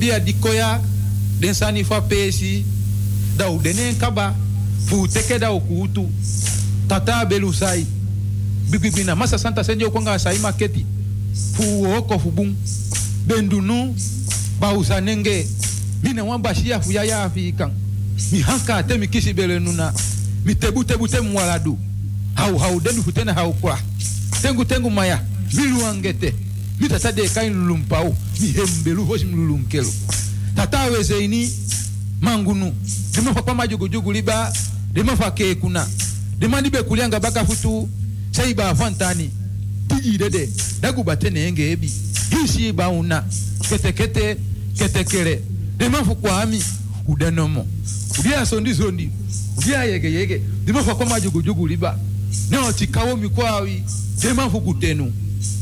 Bia di koya, den sani fa pesi, da denen kaba, fu teke da kutu, tata belu sai. Bibibina, masa santa senjo konga sai maketi, fu oko fu bendunu, bausa nenge, mina wan bashia fu ya ya afikan. Mi hanka te mi kisi bele nuna, mi tebu tebu te. Hau hau denu hau kwa. Tengu tengu maya, milu angete. mitasa deka inlulumpa o mihembelu hoshi mlulunkelo tataweze ini mangunu dimafa kwa majugujugu liba dimafa kekuna dimandibe kulianga baka futu saiba afantani tijidede dagubate enge ebi. Hisi bauna ketekete ketekele dimafu kwa ami udanomo udia sondi sondi udia yege yege. Dimafa kwa majugujugu liba. Neo chikawo mikwawi dimafu kutenu.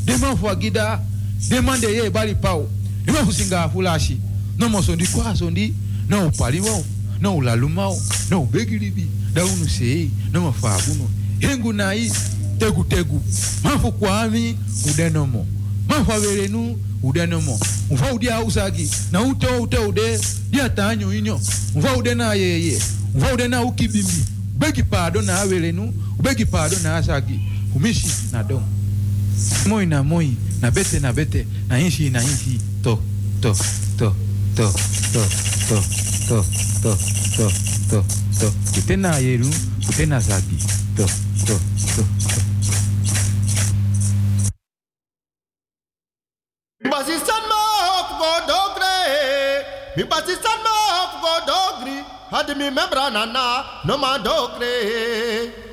Deman fwa gida, deman deye bali pao. Deman kusinga fulashi. Non mosondi kwa sondi, non upali wao, non ulalumao, non ubegilibi, daunu sei, non mafabuno. Hengu nai, tegu tegu. Mafu kwa ami, udenomo. Mafu averenu, udenomo. Mfa udia usagi, na ute ute ude, dia tanyo inyo. Mfa ude na yeye, mfa ude na ukibimi. Ubegi pardon na averenu, ubegi pardon na asagi. Fumishi na domo. Moi na moi, na bete na bete, na inshi na inshi. To, to, to, to, to, to, to, to, to, to, to. Kutena yeru, kutena zagi. To, to, to, to. Basistan ma hop go dogre. Mi basistan ma hop go dogri. Hadi mi membra nana no ma dogre.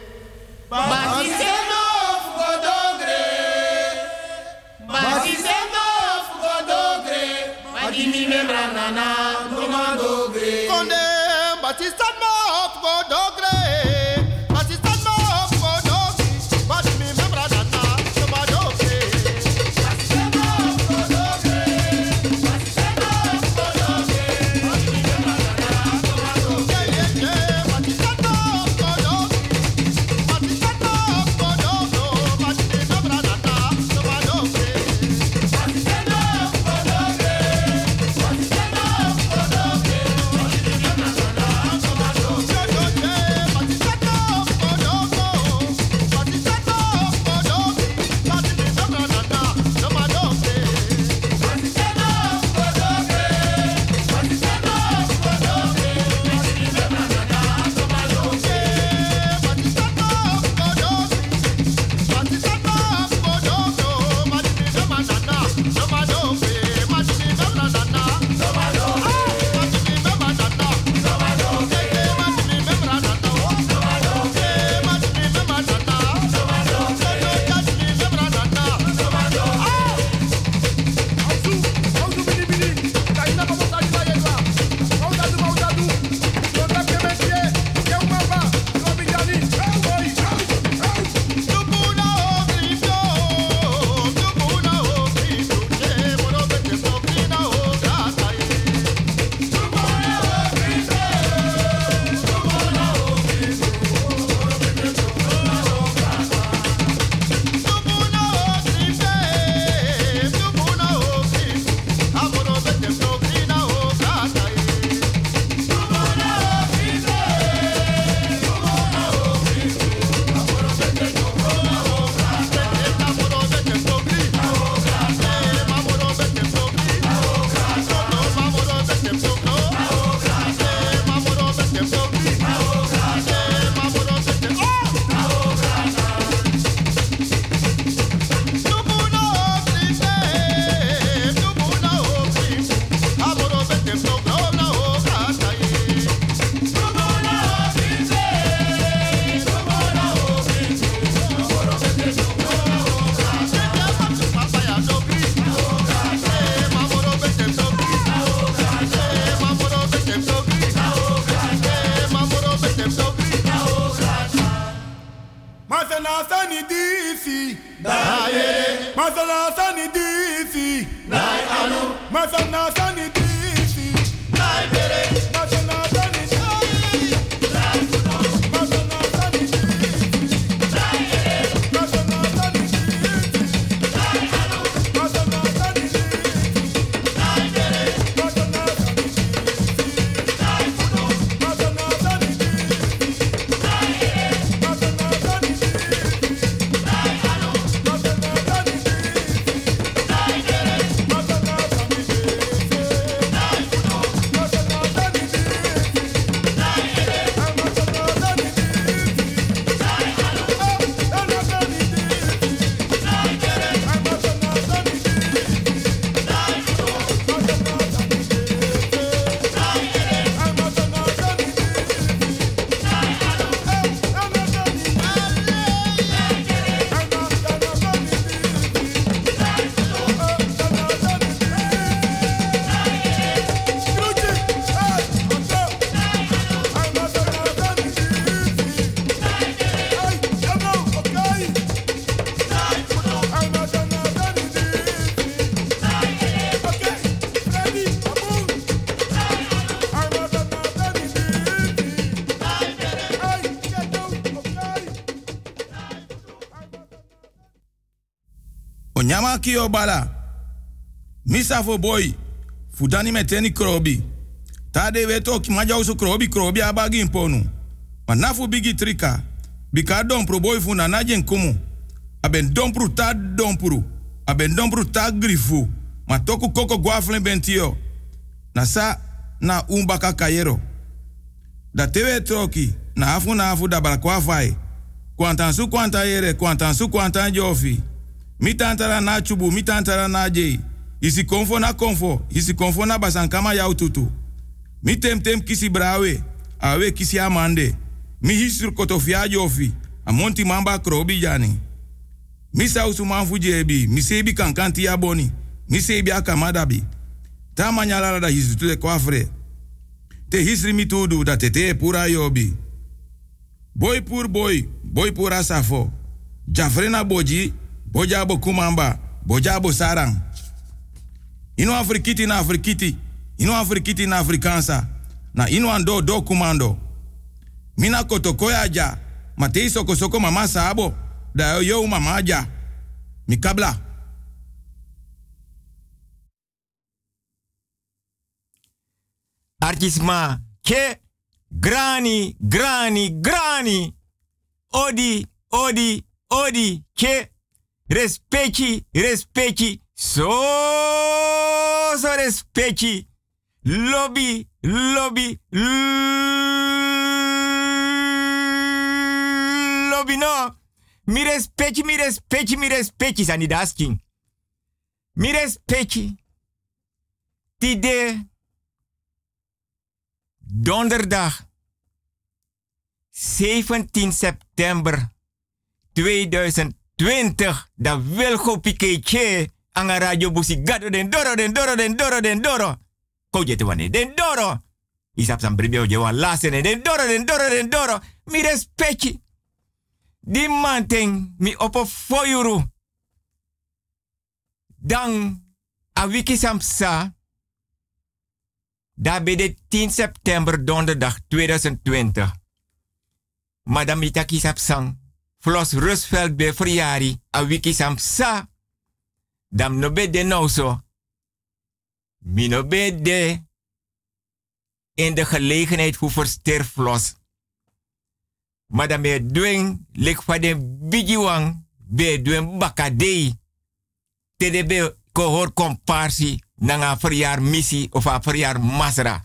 Kio bala. Misa fo boy. Fudani meteni krobi. Tade weto ki maja usu krobi krobi abagi imponu. Maar nafu bigi trika. Bika dompru boy fu na najen kumu. Aben dompru ta dompru. Aben dompru ta grifu. Ma toku koko guaflen bentio. Na sa na umbaka kayero. Da tewe troki. Na afu na afu da balakwa fai. Kwantan su kwanta yere, kwantan su kwantan jofi. Mi tantara na chubu, mi na. Isi konfo na konfo, isi konfo na basankama yau tutu. Mi tem tem kisi brawe, awe kisi amande. Mi hisur kotofia jofi, amonti mamba krobi jani. Mi sausu manfu jebi, mi sebi kankanti ya boni. Mi akamadabi. Ta manyala da hisu tule kwafre. Te hisri mi tudu da tete pura yobi. Boy pur boy, boy pura safo. Jafrena boji, boja bo kumamba, boja bo sarang. Ino afrikiti na afrikiti, ino afrikiti na afrikansa. Na ino ando do kumando. Mina kotokoya ja, matei soko mama sabo, da yo mama ja. Mikabla. Artisma, ke, grani, grani, grani. Odi, odi, odi, ke, respecti, respecti, so, so respecti. Lobby, lobby, lobby no. Mi respecti, mi respecti, mi respecti, sani dasking. Mi respecti. Tide. Donderdag 17 september 2020. Da Wilgo Piketje aan een radio busi gado den doro den doro den doro den doro. Ko je te wane den doro. Isap san bribio je wan lasen den doro den doro den doro. Mi respecti. Di manting mi opo foyuru. Dan a wiki samsa. Daar bij de 10 september donderdag 2020. Madame Mitaki Sapsang. Flos Rusveld bij Friari. A wiki samsa. Dam no be de nou zo. Mi de. In de gelegenheid voor versterflos. Madame doen lik van de bijiwang. Be doen bakadei. Tede be kohor komparsi nanga verjaar missie of a verjaar masra.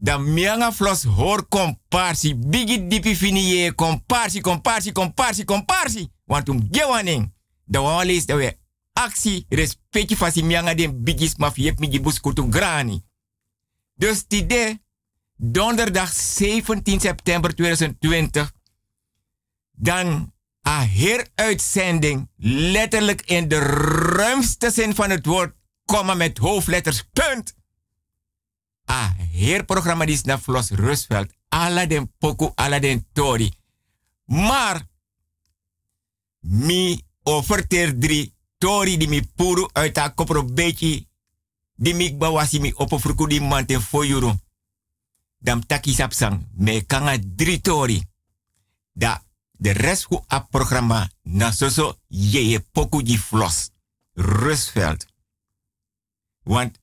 Dan mianga flos hoor komparsi, bigi dipi finiye, komparsi, komparsi, komparsi, komparsi. Want um gewaning, da walis da we actie, respecti fasi mianga den bigis maf yep mi gibus kutu grani. Dus die de, donderdag 17 september 2020, dan a heruitzending, letterlijk in de ruimste zin van het woord, komma met hoofdletters, punt. A heerprogramma die is naar Flos Rusveld, ala den poku, ala den tori. Maar, mi offerteer drie tori die mi puru uit haar kopro beetje, die mi bawasi mi opofruku die man ten foyuru. Dam taki sapsang, me kanga drie tori. Da de rest hoe a programma na soso je poku di flos. Rusveld. Want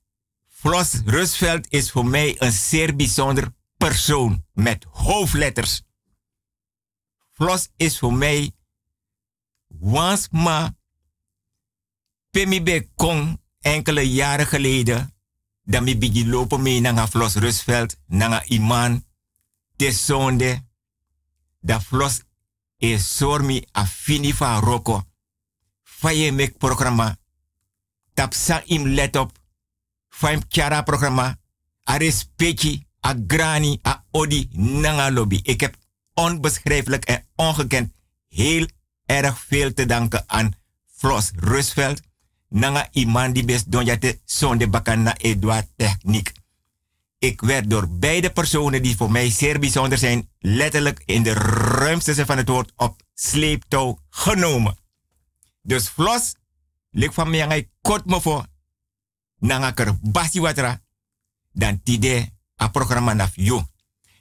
Flos Rusveld is voor mij een zeer bijzonder persoon met hoofdletters. Flos is voor mij once ma pemi kong enkele jaren geleden dan mi bigi lopen mee naar Flos Rusveld, naar Iman, te zonde. Dat Flos is sormi afini van roko. Faye programma. Tap sa im let op. Faim kjara programma. A respecti, a grani, a odi, nanga lobby. Ik heb onbeschrijfelijk en ongekend heel erg veel te danken aan Flos Rusveld. Nanga iman die best donjate zonde bakana Edouard Techniek. Ik werd door beide personen die voor mij zeer bijzonder zijn, letterlijk in de ruimste zin van het woord op sleeptouw genomen. Dus Flos, lik van mij kort me voor, nangaker basi watra, dan tide a programma naf yo.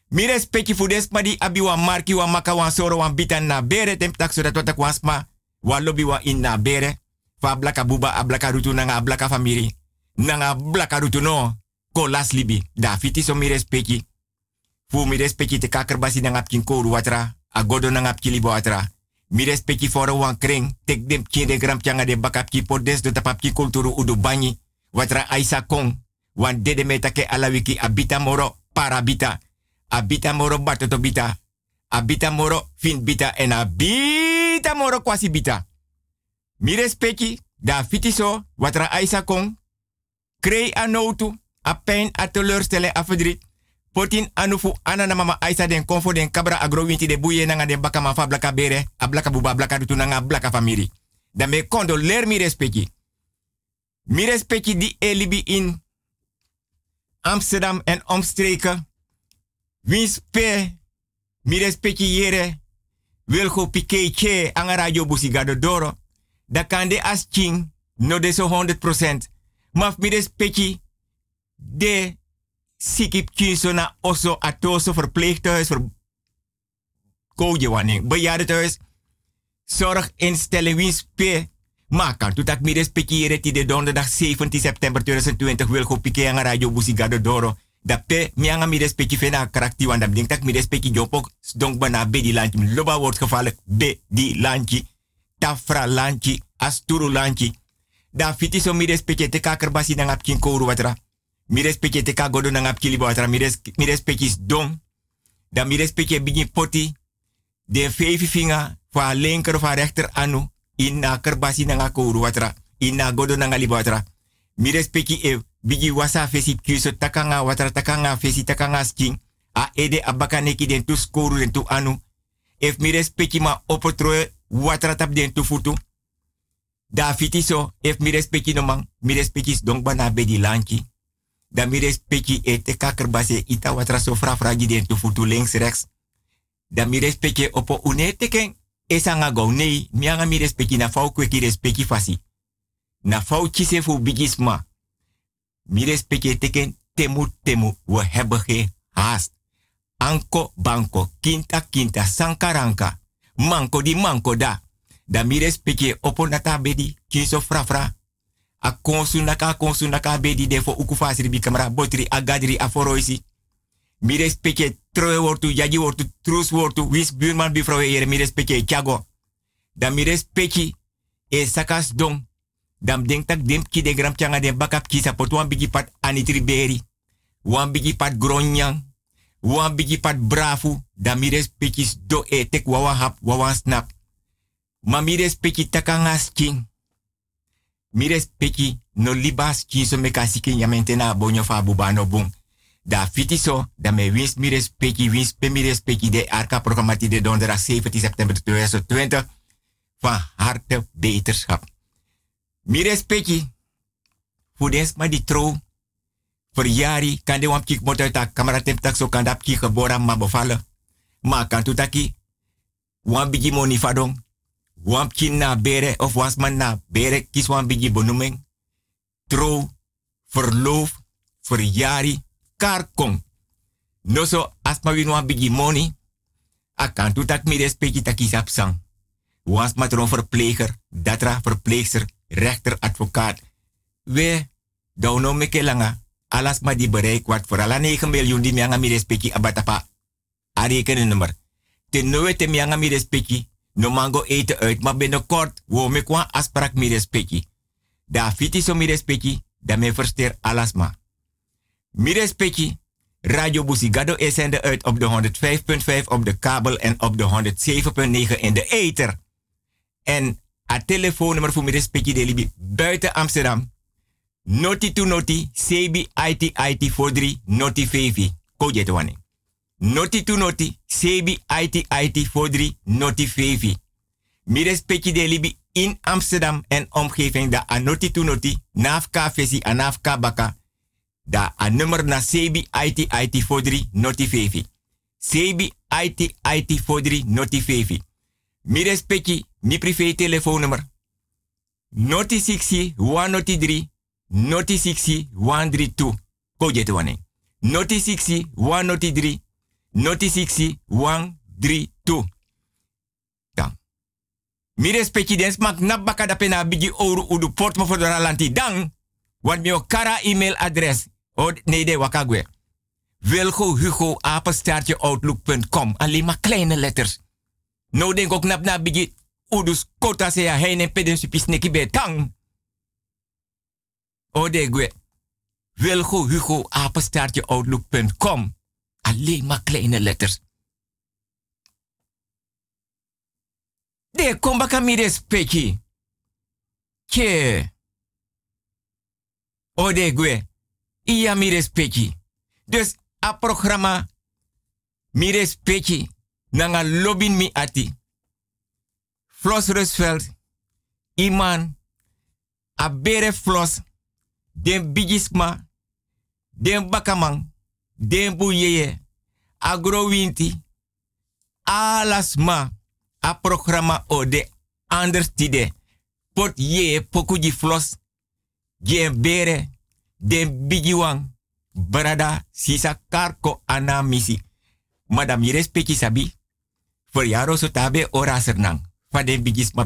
Mi respecti fu des di abi wa marki wa maka wa soro wa bitan na bere tem tak zodat wat ik wasma wa lobby wa in na bere. fa blaka buba a blaka rutu nanga blaka famiri. Nanga blaka rutu no. Ko las libi. Da fiti so mi respecti. Fu mi respecti te kaker basi nanga pkin koru watra. A godo nanga pkili watra. Mi respecti for wan kring. Tek dem pkin de gram pianga de bakap ki podes do tapap kulturu udu banyi. Watra aisa kong. Wan dede metake ala wiki abita moro parabita. Abita moro batoto bita. Abita moro fin bita en abita moro kwasi bita. Mi respecti da fitiso watra aisa kong. Krei anotu a pijn, a teleurstellen, a. Potin anufu anana mama aisa den konfo den kabra agrowinti de buye nanga den baka mafa blaka bere, a blaka buba blaka dutu blaka famiri. Dan me kondo leer mi respecti. Mi respecti di elibi in Amsterdam en omstreken. Wins pe, mi respecti yere, wilgo pike anga radio busigado doro. Da kan de as ching, no de so 100%. Maf mi respecti de sikip kinso na oso atoso voor koje wanneer bejaardenhuis zorginstelling winspe maar kan toen dat mi respecteren die de donderdag 17 september 2020 wil go aan radio busigado doro. Dat pe mi anga mi respecti fena karakti want dat denk dat mi respecti jopok donk bana di lanchi loba wordt gevaarlijk be di lanchi tafra lanchi asturu lanchi da fiti so respecti te kaker basi na ngap kin kouru watra. Mi respecte te ka godo na kili boatra mi respecte is dom da mi respecte bigi poti. De fevi finga fa linker fa rechter anu in na kerbasi na kouru watra in na godo na libo watra mi e bigi wasa fesi kyuso takanga watra takanga fesi takanga skin a ede abaka neki den tu skoru den tu anu. If mi respecte ma opotroe watra tap tu futu. Da fiti so if mi respecte no man mi respecte dong bana bedi lanchi dan mi respecti e te kaker base ita watra so fra fra den tu futu links rechts. Dan mi respecti opo une teken esa nga go nei mi anga mi respecti na fau kweki respecti fasi. Na fau fu bigisma. Mi respecti teken temu temu we hebben geen haast. Anko banko kinta kinta sankaranka. Manko di manko da. Dan mi respecti opo nata bedi kiso fra fra a konsu naka konsu bedi defo uku fasiri bi kamera botri agadri aforoisi. Mi respecte troe wortu, yaji wortu, trus wis buurman bifrouw ere mi respecte chago. Dan mi respecte e sakas dong. Dan denk tak de gram changa den bakap ki sapot wan bigi pat anitri beri. Wan bigi pat gronyang. Wan bigi brafu. Dan mi respecte do e tek wawa hap, wawa snap. Ma mi respecte takangas king mires no libas kiso me kasiki nyamente na bonyo bubano bung. Da fiti so, da me wins mires peki, wins pe mires peki de arka programmati de donderdag 17 september 2020 van harte beterschap. Mires peki, voor des ma di tro, voor jari kan de wampik mot uit de kameratem tak so kan dapki geboren ma bevallen. Ma kan tutaki, wan bigi moni fadong, wan na bere of was man na bere kis wan bigi benoeming. Trouw, verloof, verjari, karkong. No so as ma win wan bigi money. A kan tu tak mi respecti taki sapsang. Was matron verpleger, datra verpleegster, rechter, advocaat. We, dau no meke langa, alas ma di bereik wat voor ala 9 miljoen di mianga mi respecti abatapa. A rekenen nummer. Ten noe te mianga mi respecti, no mango eten uit, maar binnenkort wo me kwa afspraak mi respecti. Da fiti so mi respecti, da me versteer alasma. Mi respecti, Radio Busigado is zender uit op de 105.5 op de kabel en op de 107.9 in de ether. En a telefoonnummer voor mi respecti de libi buiten Amsterdam. Noti to noti, CB IT IT 43 noti 5. Koje te Noti to noti, sebi IT IT 43 noti 5. Mi respecti de libi in Amsterdam en omgeving da a noti to noti, nafka fesi a nafka baka. Da a nummer na sebi IT IT 43 noti 5. Sebi IT IT 43 noti 5. Mi respecti mi privé telefoonnummer. Noti 60 103 noti 60 132. Koje te wane. Noti 60 103 Noti 60 132. Dan. Mire speki den smak na baka da pena bigi oru udu port mo fodora lanti dang. Want mi kara e-mail adres. O nee de wakagwe. Wilgo Hugo apenstaartje outlook.com. Alleen maar kleine letters. Nou denk ook nap na bigi udus kota se ya heine peden supis betang. O de gwe. Wilgo Hugo apenstaartje outlook.com. Alleen maar kleine letters. De komba kamire speki. Ke. O de gwe. Iya mire speki. Dus a programma mire speki. Nanga lobin mi ati. Flos Rusveld. Iman. A bere flos. Den bigisma. Den bakamang. Den buyeye. Agrowinti. Alasma a programma o de anders tide. Pot ye pokuji flos. Je bere. Den bigiwang. Brada sisa karko ana misi. Madam je respecti sabi. Voor jaro so tabe ora sernang. Fa den bigis ma.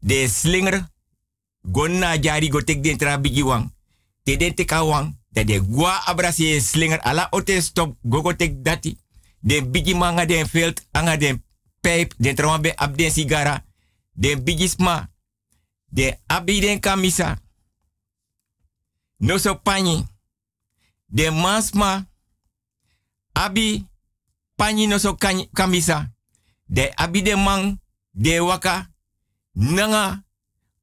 De slinger. Gonna jari go tek den tra bigiwang. Te den te kawang. Dat de gwa abrasi slinger ala ote stop gogo tek dati. Den bigi manga den veld anga den pijp, den ab den sigara, den bigisma, den abi den kamisa, no so pani, den mansma, abi pani no so kamisa, de abi den man, de waka, nanga,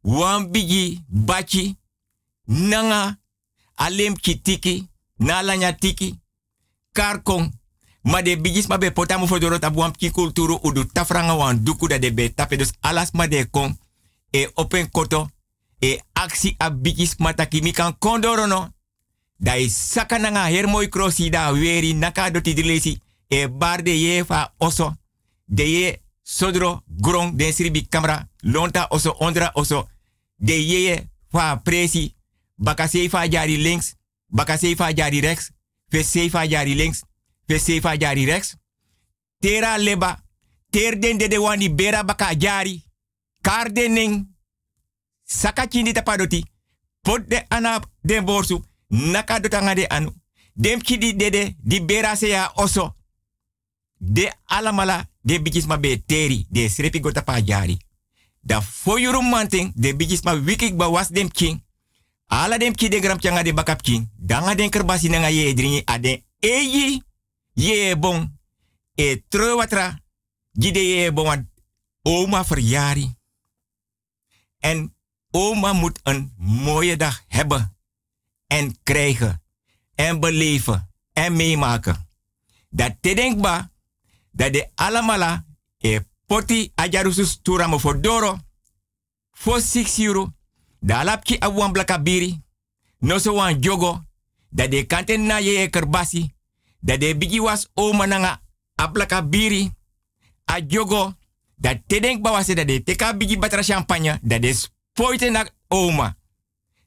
wan bigi bachi, nanga, alem kitiki, nalanya tiki, karkong, Ma de bigis ma be potamu for dorot abu ki kulturu udu tafranga wan duku da de be tape alas ma de kon e open koto e aksi a bigis mataki mi kan kondorono da is sakana nga hermoy krosi da weri naka do tidilesi. E barde ye fa oso. De ye sodro grong de sribi kamera. Lonta oso ondra oso. De ye fa presi. Baka fa jari links. Baka fa jari rechts fe fa jari links. We sefa jari rex. Tera leba. Ter den de de wani bera baka jari. Kar dening. Saka chindi tapadoti. Pot de ana den borsu. Naka dotanga de anu. Dem chidi dede di bera se ya oso. De alamala de bijis ma be teri. De srepi gota pa. Da foyuru manting de bijis ma wikik ba was dem king. Ala dem ki de gram changa de bakap king. Danga den kerbasi nanga ye dringi ade eyi ye bon e trewatra gide ye bon oma verjari. En oma moet een mooie dag hebben en krijgen en beleven en meemaken. Dat te denkba dat de alamala e poti ajarusus turamo for doro for 6 euro. Da lapki abuan blakabiri. No so wan jogo. Dat de kanten na ye kerbasi dat de bigi was oma nanga aplaka biri a jogo dat te denk bawase dat de teka bigi batra champagne dat de spoite na oma.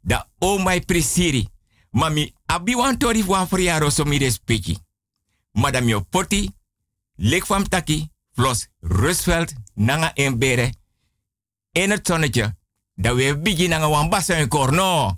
Da oma i presiri. Mami abi wan tori wan friaro so mi respecti madame yo poti lek fam taki flos Rusveld nanga embere in het zonnetje dat we bigi nanga wan basa en korno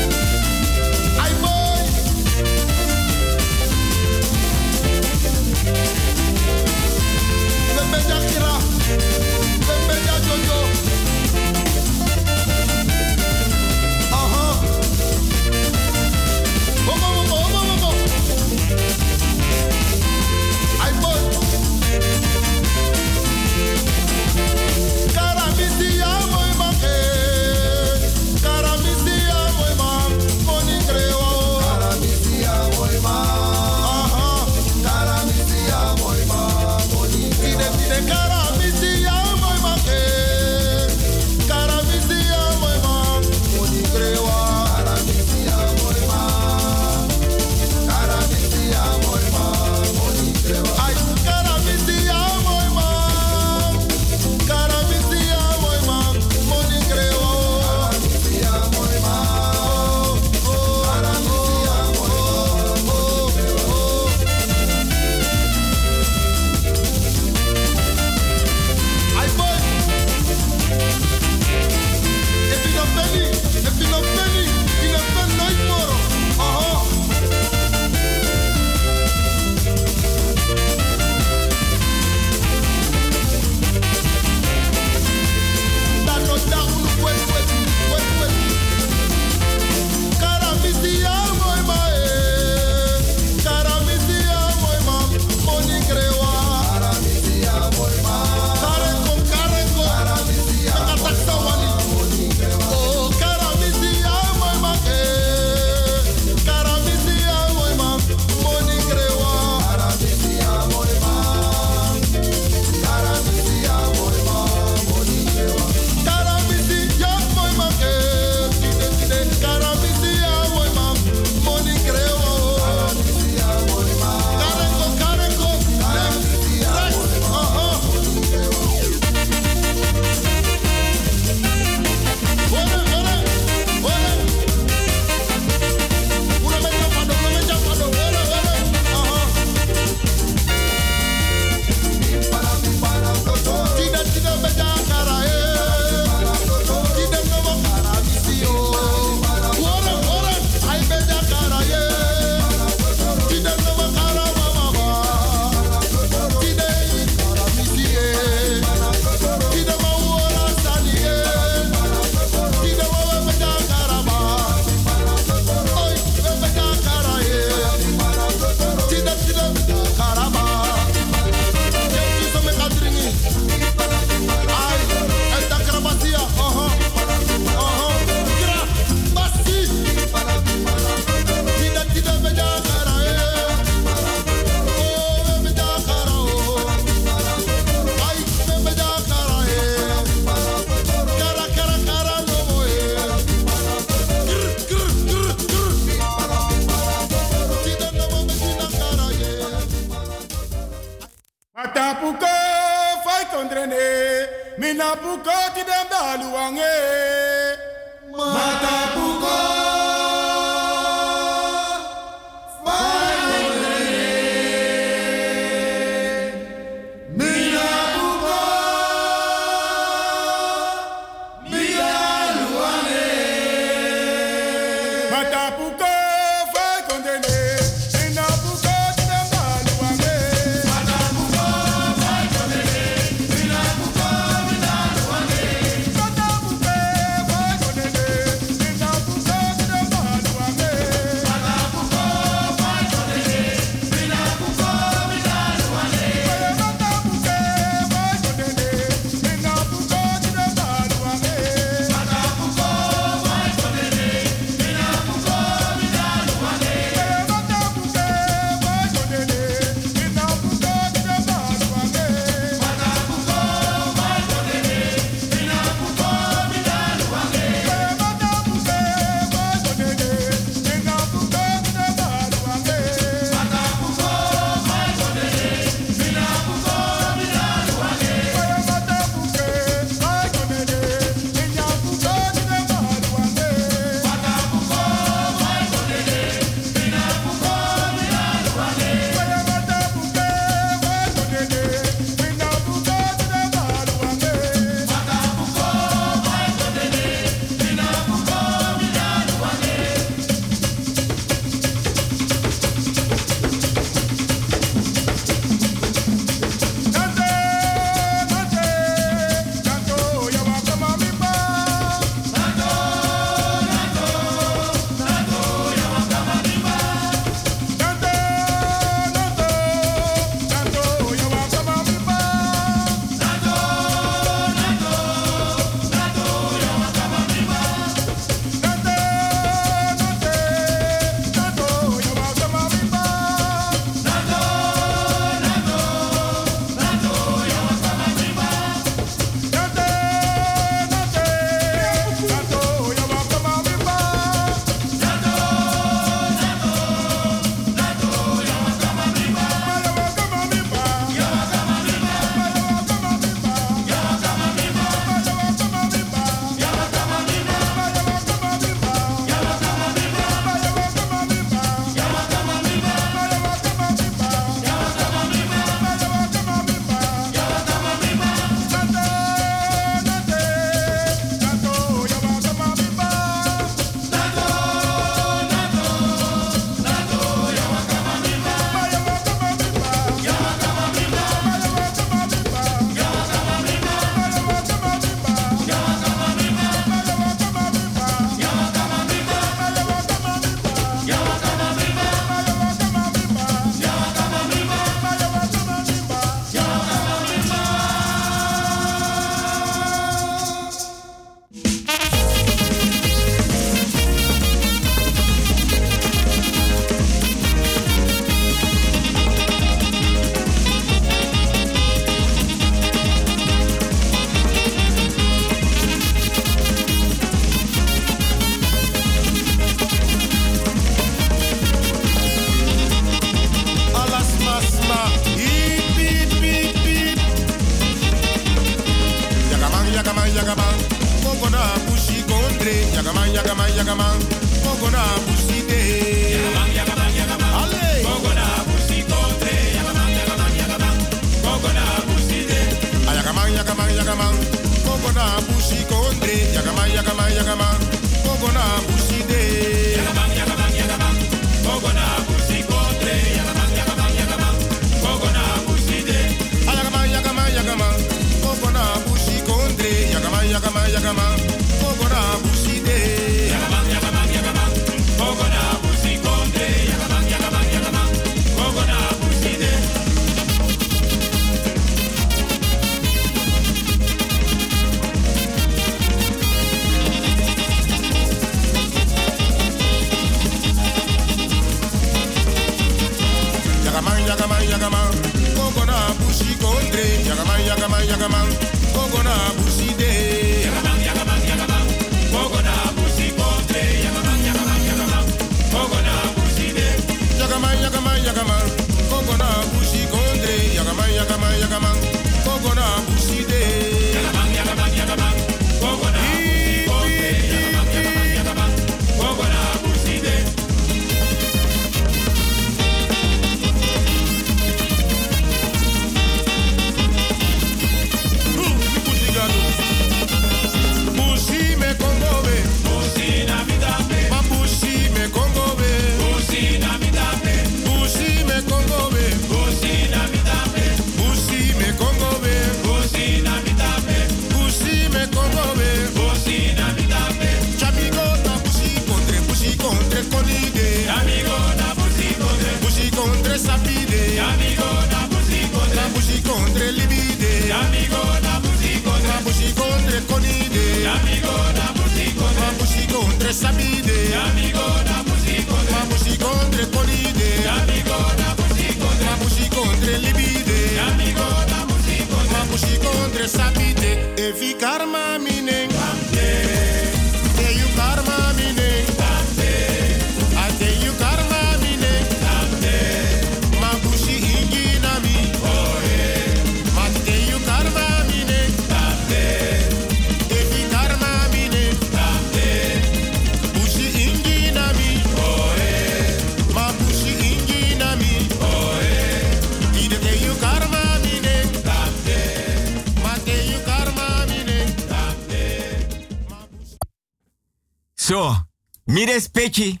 So, mi respecti.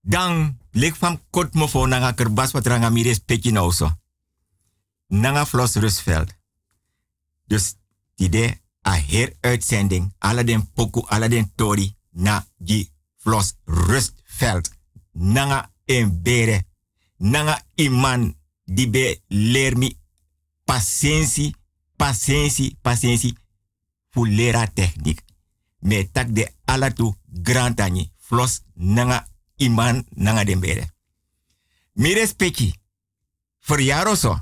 Dan lik van kot mo fo nanga kerbas wat ranga mi respecti nou. Nanga Flos Rusveld. Dus die de a her uitzending. Alle den poku, alle den tori. Na die Flos Rustveld. Nanga en bere. Nanga iman. Die be leer mi patiëntie, patiëntie, patiëntie. Fu lera techniek. Me tak de alatu ani. Flos nanga iman nanga den bere. Mi respecti. Verjaro so.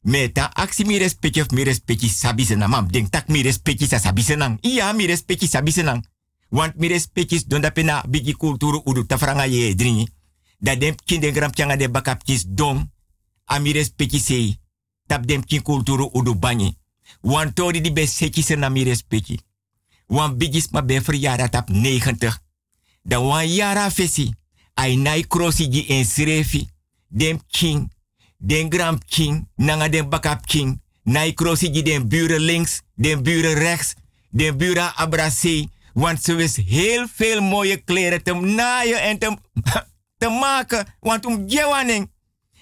Me ta aksi mi respecti of mi respecti sabi senang. Mam, denk tak mi respecti sa sabi senang. Iya, mi respecti sabi senang. Want mi respecti don da pena bigi kulturu udu tafranga ye drini. Da dem kin den gram changa de bakap kis dom. A mi respecti sei. Tap dem kin kulturu udu banyi. Want tori di be seki sena mi respecti. Want bigis ma ben verjaardag tap 90. Dan wan yara fesi. Ai nai krosi gi en srefi. Dem king. Den gram king. Nanga den bakap king. Nai krosi gi den buren links. Den buren rechts. Den buren abrasé. Want ze wist heel veel mooie kleren te naaien en te, te maken. Want om jewaning.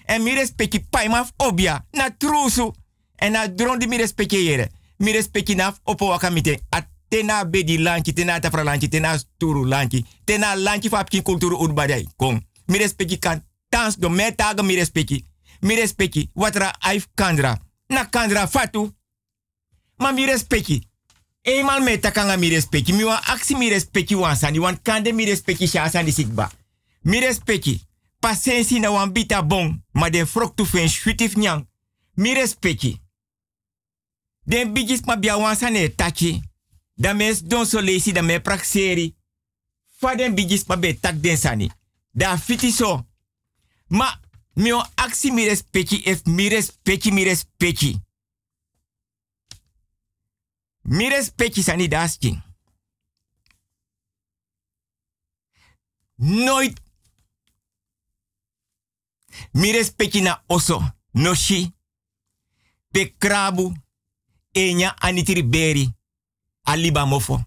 En mi respecti pai maf obia. Na trusu. En na dron di mi respecti yere. Mi respecti naf opo wakamite. At tena bedi lanchi, tena lanchi, tena sturu lanchi. Tena lanchi fa apkin kulturu urbadai. Kong. Mi respecti kan tans do metaga mi respecti. Mi respecti watra aif kandra. Na kandra fatu. Ma mi respecti. Eenmaal me takanga mi respecti. Mi wan aksi mi respecti wan sani. Wan kande mi respecti sani sikba. Mi respecti. Pasensi na wan bita bon. Ma den frok tu fen shutif nyang. Mi respecti. Den bigis ma bia sane tachi. Da mes don so lesi da prakseri. Fa den bigis ma be tak den sani. Da fiti so. Ma mi wan aksi mi respecti if mi respecti mi respecti. Mi sani dasking. Nooit. Mi respecti na oso. No shi. Pe krabu. Enya anitiri beri. Aliba mofo.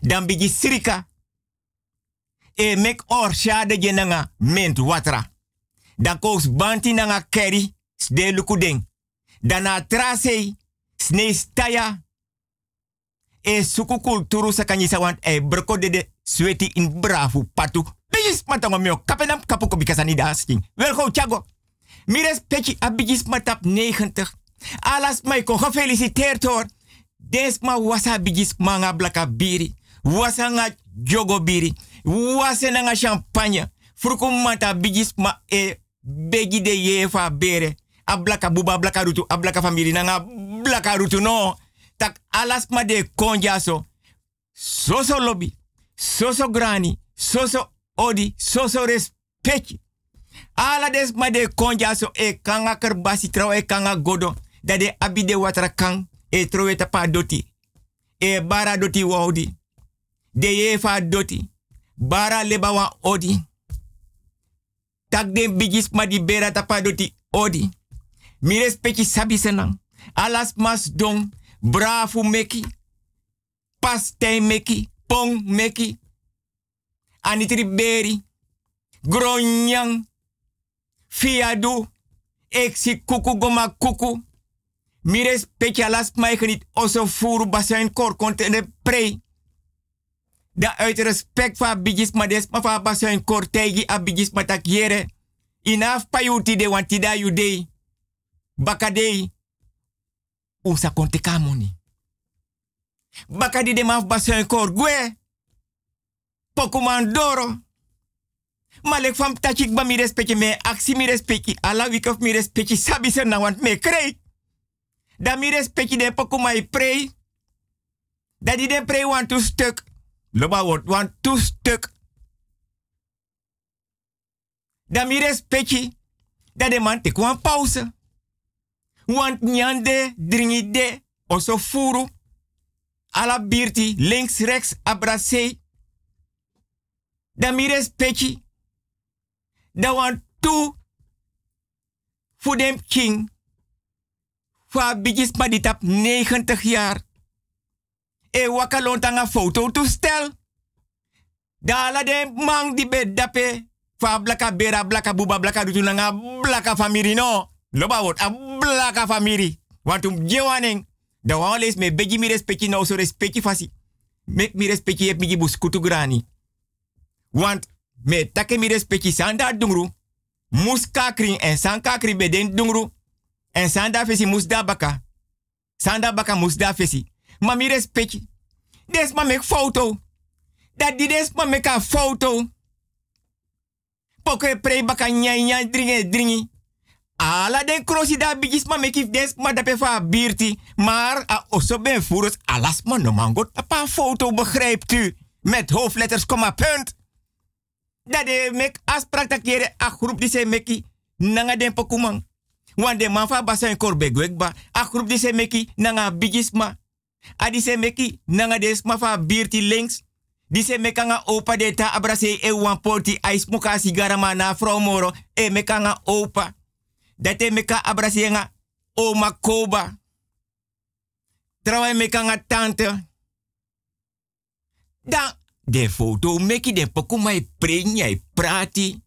Dan bigi sirika. E mek or shade je nanga ment watra. Dan kous banti nanga keri. Sde lukudeng. Dan na trasei. Sne staya. E suku kulturu sakanyisa want e broko de sweti in brafu patu. Mio kapenam kapuko bikasani dasking. Wel go chago. Mi respecti a bigis matap 90. Alas mai ko gefeliciteerd hoor. Desma wasa bigis manga blaka biri. Wasa nga jogo biri. Wasa nga champagne. Fruku mata bigis ma e begi de yefa bere. A blaka buba blaka rutu. A blaka family nga blaka rutu no. Tak alas ma de konja so. Soso lobby. Soso grani. Soso odi. Soso respecti. Ala des ma de konja so e kanga kerbasi trouw e kanga godo. Da de abide watra kang e trowe tapa doti. E bara doti waudi. De yefa doti. Bara leba wa odi. Tak den bigis ma di bera tapa doti odi. Mi respecti sabi. Alas mas dong. Brafu meki. Pastei meki. Pong meki. Anitri beri. Gronyang. Fiadu. Eksi kuku goma kuku. Mire specialas mij geniet oso furu basijn kor de pre. Da uit respect voor bigis ma des ma fa basijn kor tegi a ma tak yere. Inaf payuti de wanti da. Bakadei. Usa konte kamoni. Baka di de maf basen kor gwe. Pokuman doro. Malek fam tachik ba mi respecti me aksi mi respecti. Ala wikof mi respecti sabi se na want me krei. Da mi respecti de pokumai prei. Da di de prei want to stuk. Loba word want to stuk. Da mi respecti. Da de man te kwan pauze. Want nyande dringi de. Oso furu. Ala birti links rechts abrase. Da mi respecti. Da want tu. Voor king. Voor bigis op 90 jaar. E wakalon tanga foto toestel. Da la de mang di be dape. Fa blaka bera blaka buba blaka dutu blaka famiri no. Loba wot a blaka famiri. Want um. Da wan me begi mi respecti nou so respecti fasi. Mek mi respecti heb mi gibus kutu grani. Want me take mi respecti sanda dungru. Mus kakrin en san kakrin beden dungru. En sanda fesi mus da baka. Sanda baka mus da fesi. Ma mi respecti. Des ma mek foto. Dat di des ma mek a foto. Poke pre baka nyai nyai dringi dringi. Ala den krosi bigis ma mekif des ma dape fa birti. Maar a oso ben furus alas ma no mango tapa foto begrijpt u. Met hoofdletters, komma punt. Dat de mek afspraak dat a groep die se meki nanga den pokumang. Want de man en korbe gwekba. A groep meki nanga bigis ma. A die se meki nanga des ma fa birti links. Die se mekanga opa de ta abrase e wan porti ais muka sigara na vrouw moro. E mekanga opa. Dat e meka abrase nga oma koba. Mekanga tante. Dan de foto meki de pokuma e prati.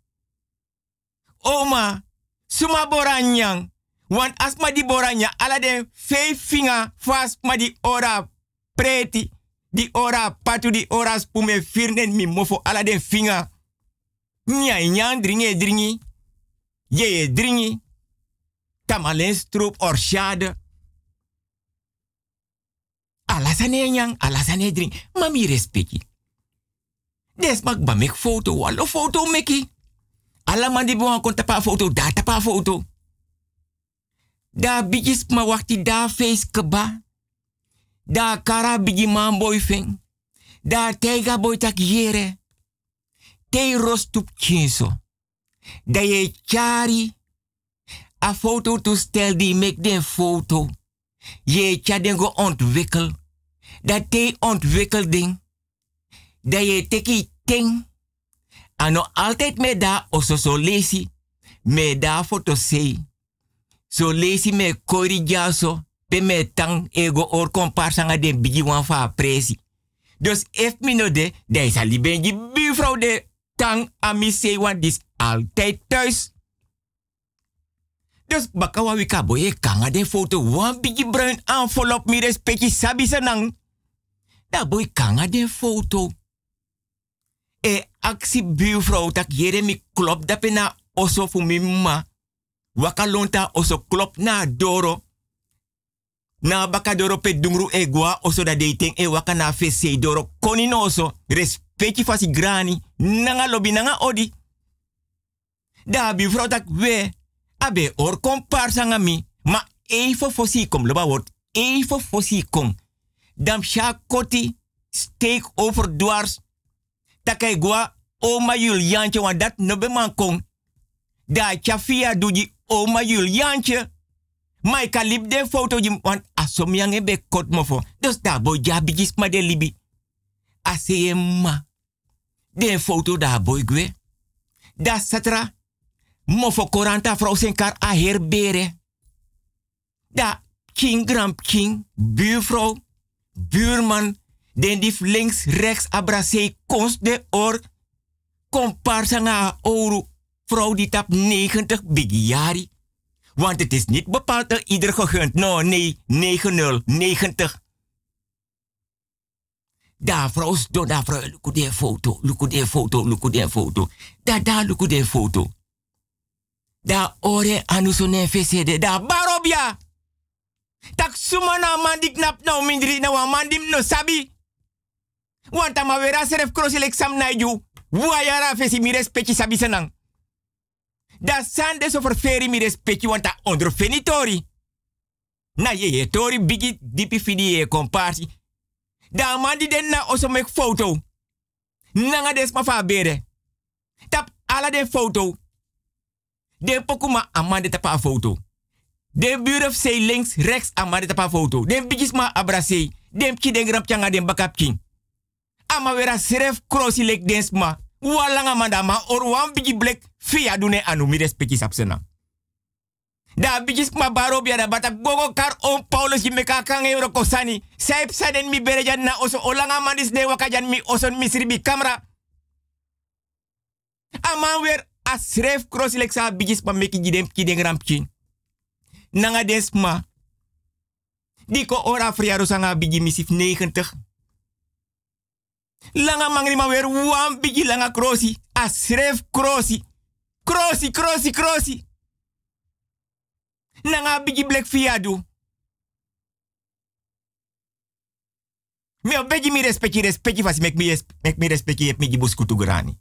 Oma, suma boranyang. Want asma di boranya ala de vijf vinger vast ma di ora preti. Di ora patu di ora spume firnen mi mofo ala de vinger. Nya nyan dringi dringi. Ye dringi. Tamalen stroop or shade. Alasane nyang, alasane drink. Mami respecti. Des mak ba mek foto, wallo foto meki. Alla man di buang kon tapa foto, da tapa foto. Da bigis ma wakti da face keba. Da kara bigi man boy feng. Da tega boy tak yere. Te rostup kinso. Da ye chari. A foto toestel die mek den foto. Je tja den go ontwikkel. Dat te ontwikkelding. Dat je teki ting. Ano altijd me da oso so lesi. Me da foto sei. So me kori jaso. Pe me tang ego or comparsanga den bigi wan fa presi. Dus if mi no de, benji buurvrouw de tang ami sei dis altijd thuis. Dus bakawa wika boye kanga de foto wan bigi bruin envelop mi respecti sabi senang. Da boy kanga de foto. E aksi buurvrouw tak jere mi klop dape na oso fu mi ma. Waka lonta oso klop na doro. Na baka doro pe dungru e oso da dating e waka na fese doro koni oso. Respecti fasi grani. Nanga lobi nanga odi. Da buurvrouw tak we. Abe or komparsa nga mi. Ma even fosi kom. Loba wordt even fosi kom. Dam sha koti. Steek over dwars. Takai gwa oma Juliantje, want dat no be man kon. Da chafia doji oma Juliantje. Maar ik lip de foto jim, want asom yang be kot mofo. Dus da boy ja bigis ma de libi. Ase ma. De foto da boy gwe. Da satra. Mofo koranta vrouw kar a herbere. Da king grand king, buurvrouw, buurman, den die links, rechts, abrase, konst de or, komparsa nga ouro, vrouw die tap 90 bigiari. Want het is niet bepaald dat ieder gegund. No, nee, 90, 90. Daar vrouw, do daar vrouw, look de foto, look de foto, look de foto. Daar, daar, look de foto. Daar ore anuso ne fesede, daar barobia. Tak suma na man dik nap na mindri na wan man dim no sabi. Want ama vera seref krosi lek na ju. Wayara fesi mi respecti sabi senang. Da sande so verferi mi respecti want ta ondro fenitori. Na ye ye tori bigi dipi fidi ye komparsi. Da man di den na oso mek foto. Nanga des ma fa bere. Tap ala de foto. De pokuma amande tapa foto. De buren say links, rechts amade tapa foto. De bigis ma abrase. De ki den grap changa den bakap king. Ama wera seref crossi lek dens ma. Walanga madama or wan bigi black fia dune anu mi respecti sapsena. Da bigis ma baro bia da bata gogo kar on Paulus jimeka kang euro kosani. Saip saden mi berejan na oso olanga mandis de wakajan mi oson misribi kamera. Ama wer asref crossi lek sa bigis ma meki jidem ki den grap king nanga desma. Diko ora friaro sanga bigi misif 90. Langa mangri ma weer wan bigi langa krosi. Asref krosi. Krosi, krosi, krosi. Nanga bigi black fiadu. Me obeji mi respecti respecti fasi mek mi, mek mi respecti ep mi gibus kutu grani.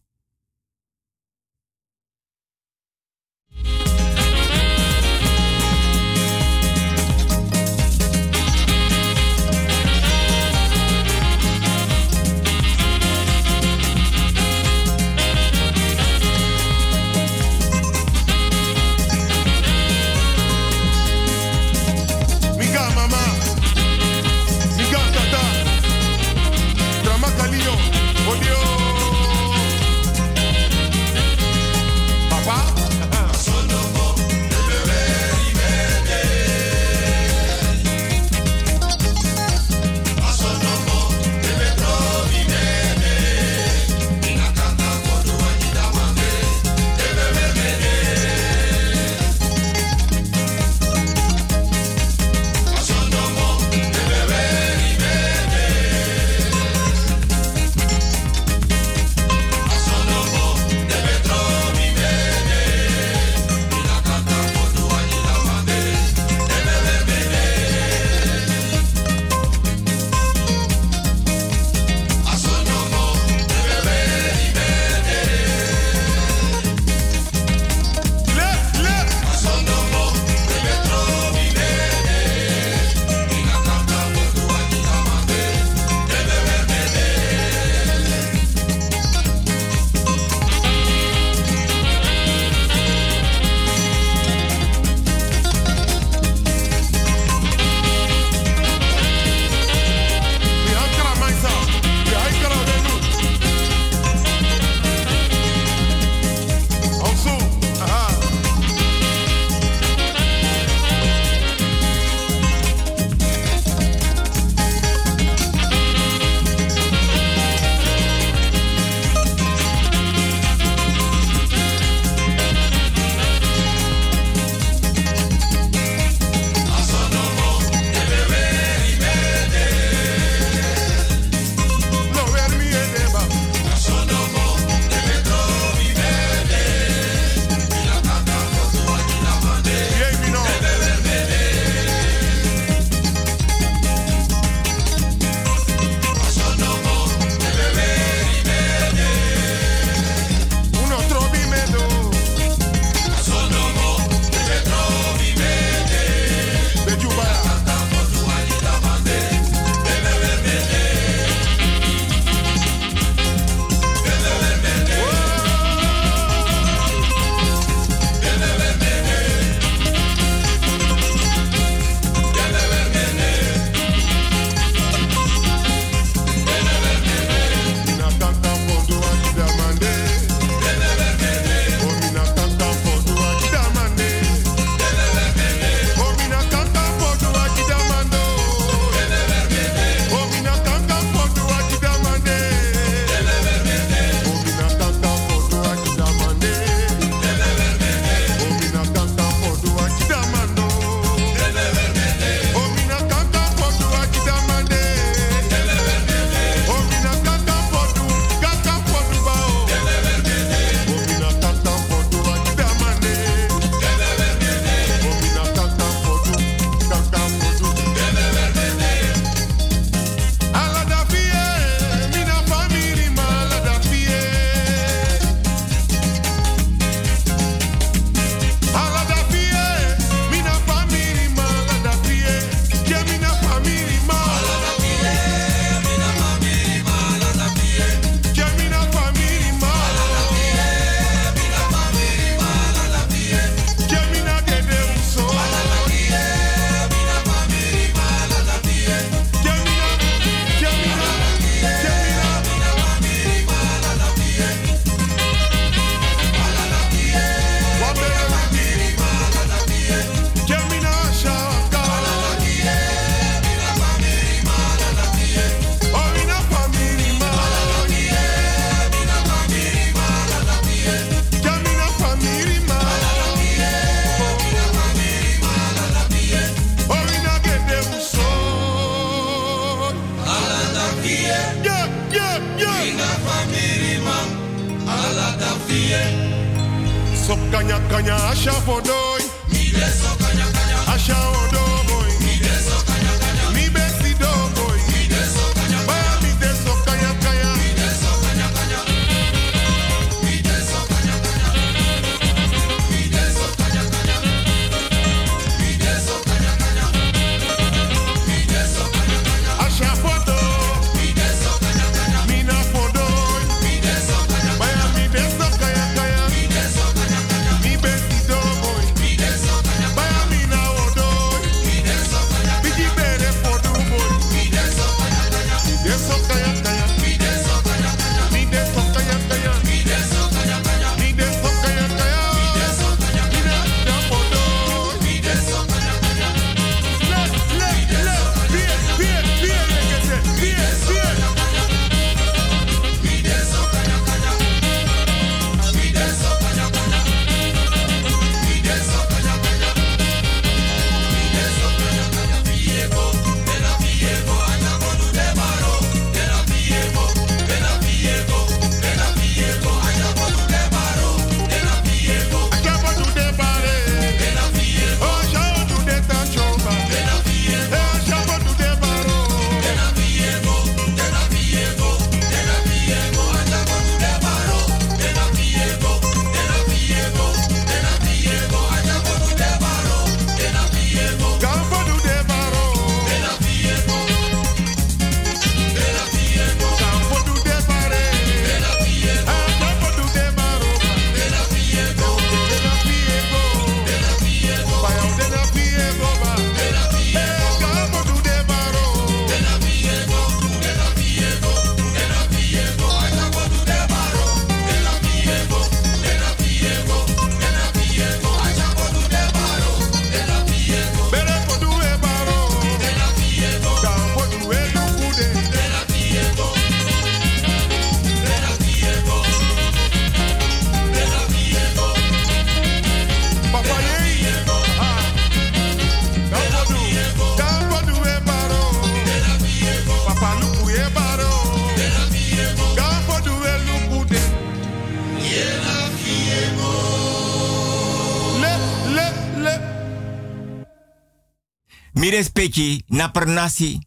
Mi respecti na per nasi.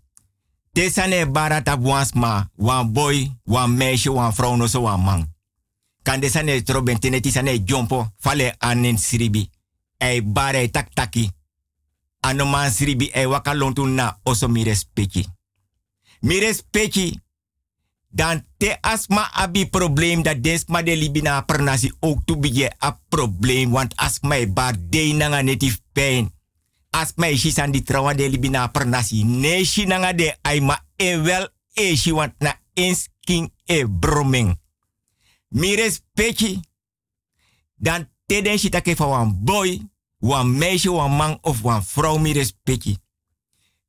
Desane barata wansma, wan boy, wan meisje, wan vrouw, no so wan man. Kan desane troben teneti sane jompo, fale anen siribi. Ei bare tak taki. Ano man siribi ei waka lontu na oso mi respecti. Mi respecti. Dan te asma abi probleem dat desma de libina per nasi ook tu bije a probleem. Want asma e bar de nanga netif pain as is aan die trouwen de libina per nasi. Nee, shi nanga de aima e wel e shi want na eens king e broming. Mi respecti. Dan te den shi take van wan boy, wan meisje, wan man of wan vrouw mi respecti.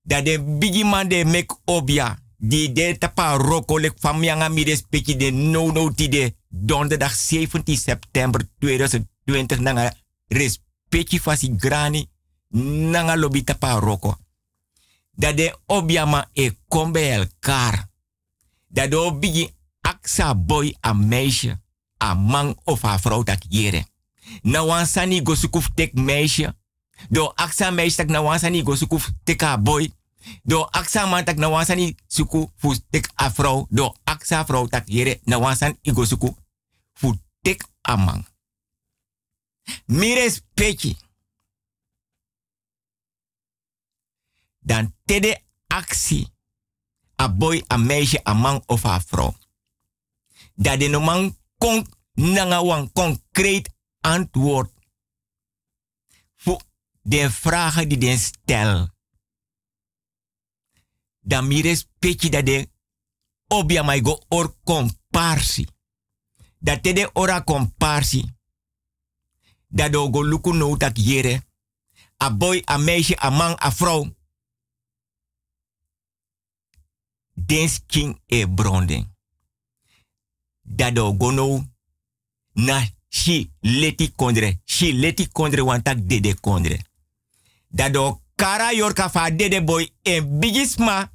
Dat de bigi man de mek obia. Die de tapa roko lek fam yanga mi respecti de no no ti de donderdag 17 september 2020 nanga respecti fasi grani nanga lobi tapa roko. Dat de obiama e kom bij elkaar. Dat de obigi aksa boy a meisje, a man of a vrouw tak jere. Na wansani go sukuf tek meisje. Do aksa meisje tak na wansani go sukuf tek a boy. Do aksa man tak na wansani suku fu tek a vrouw. Do aksa vrouw tak jere na wansan i go suku fu tek a man. Mi respecti. Dan tede actie. A boy, a meisje, a man of a vrouw. Dat de man kon nanga wan concreet antwoord. Voor de vragen die den stel. Dan mi respecti dat de obia mai go or comparsi. Dat tede ora comparsi. Dat do go luku no tak yere. A boy, a meisje, a man, a vrouw. Dens king e bronding. Dado gono na shi leti kondre. Shi leti kondre wantak dede kondre. Dado kara yorka fa dede boy en bigisma